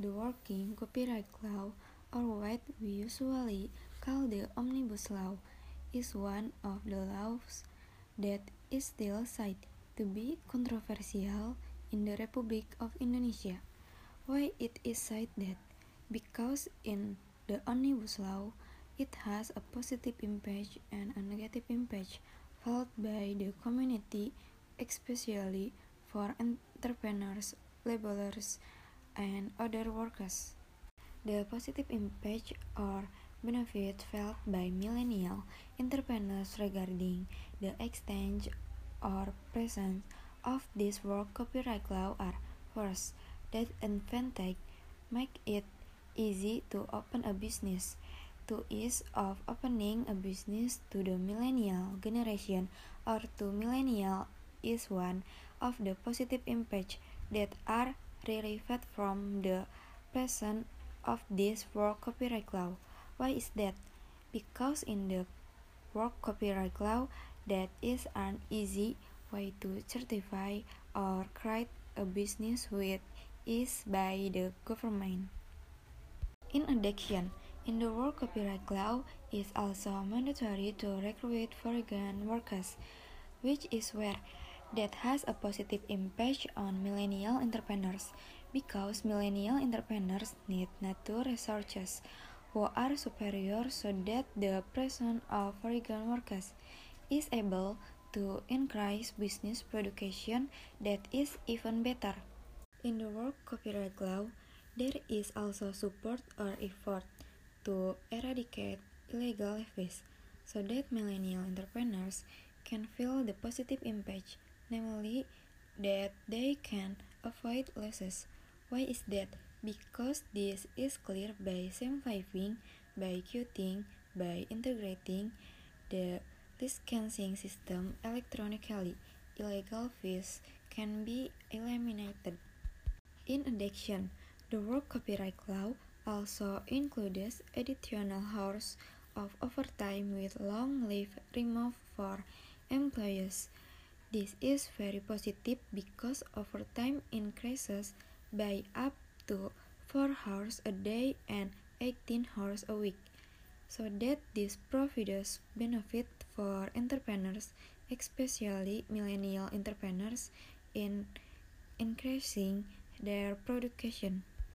The working copyright law, or what we usually call the Omnibus Law, is one of the laws that is still cited to be controversial in the Republic of Indonesia. Why it is cited that? Because in the Omnibus Law, it has a positive impact and a negative impact felt by the community, especially for entrepreneurs, laborers, and other workers. The positive impact or benefit felt by millennial entrepreneurs regarding the extent or presence of this work copyright law are first, that advantage make it easy to open a business. To ease of opening a business to the millennial generation or to millennial is one of the positive impacts that are derived from the presence of this work copyright law. Why is that? Because in the work copyright law, that is an easy way to certify or create a business with is by the government. In addition, in the work copyright law is also mandatory to recruit foreign workers, which is where that has a positive impact on millennial entrepreneurs because millennial entrepreneurs need natural resources who are superior so that the presence of foreign workers is able to increase business production that is even better. In the work copyright law, there is also support or effort to eradicate illegal fees so that millennial entrepreneurs can feel the positive impact namely that they can avoid losses. Why is that? Because this is clear by simplifying, by queuing, by integrating the licensing system electronically. Illegal fees can be eliminated. In addition, the work copyright law also includes additional hours of overtime with long leave removed for employees. This is very positive because overtime increases by up to 4 hours a day and 18 hours a week, so that this provides benefit for entrepreneurs, especially millennial entrepreneurs, in increasing their production.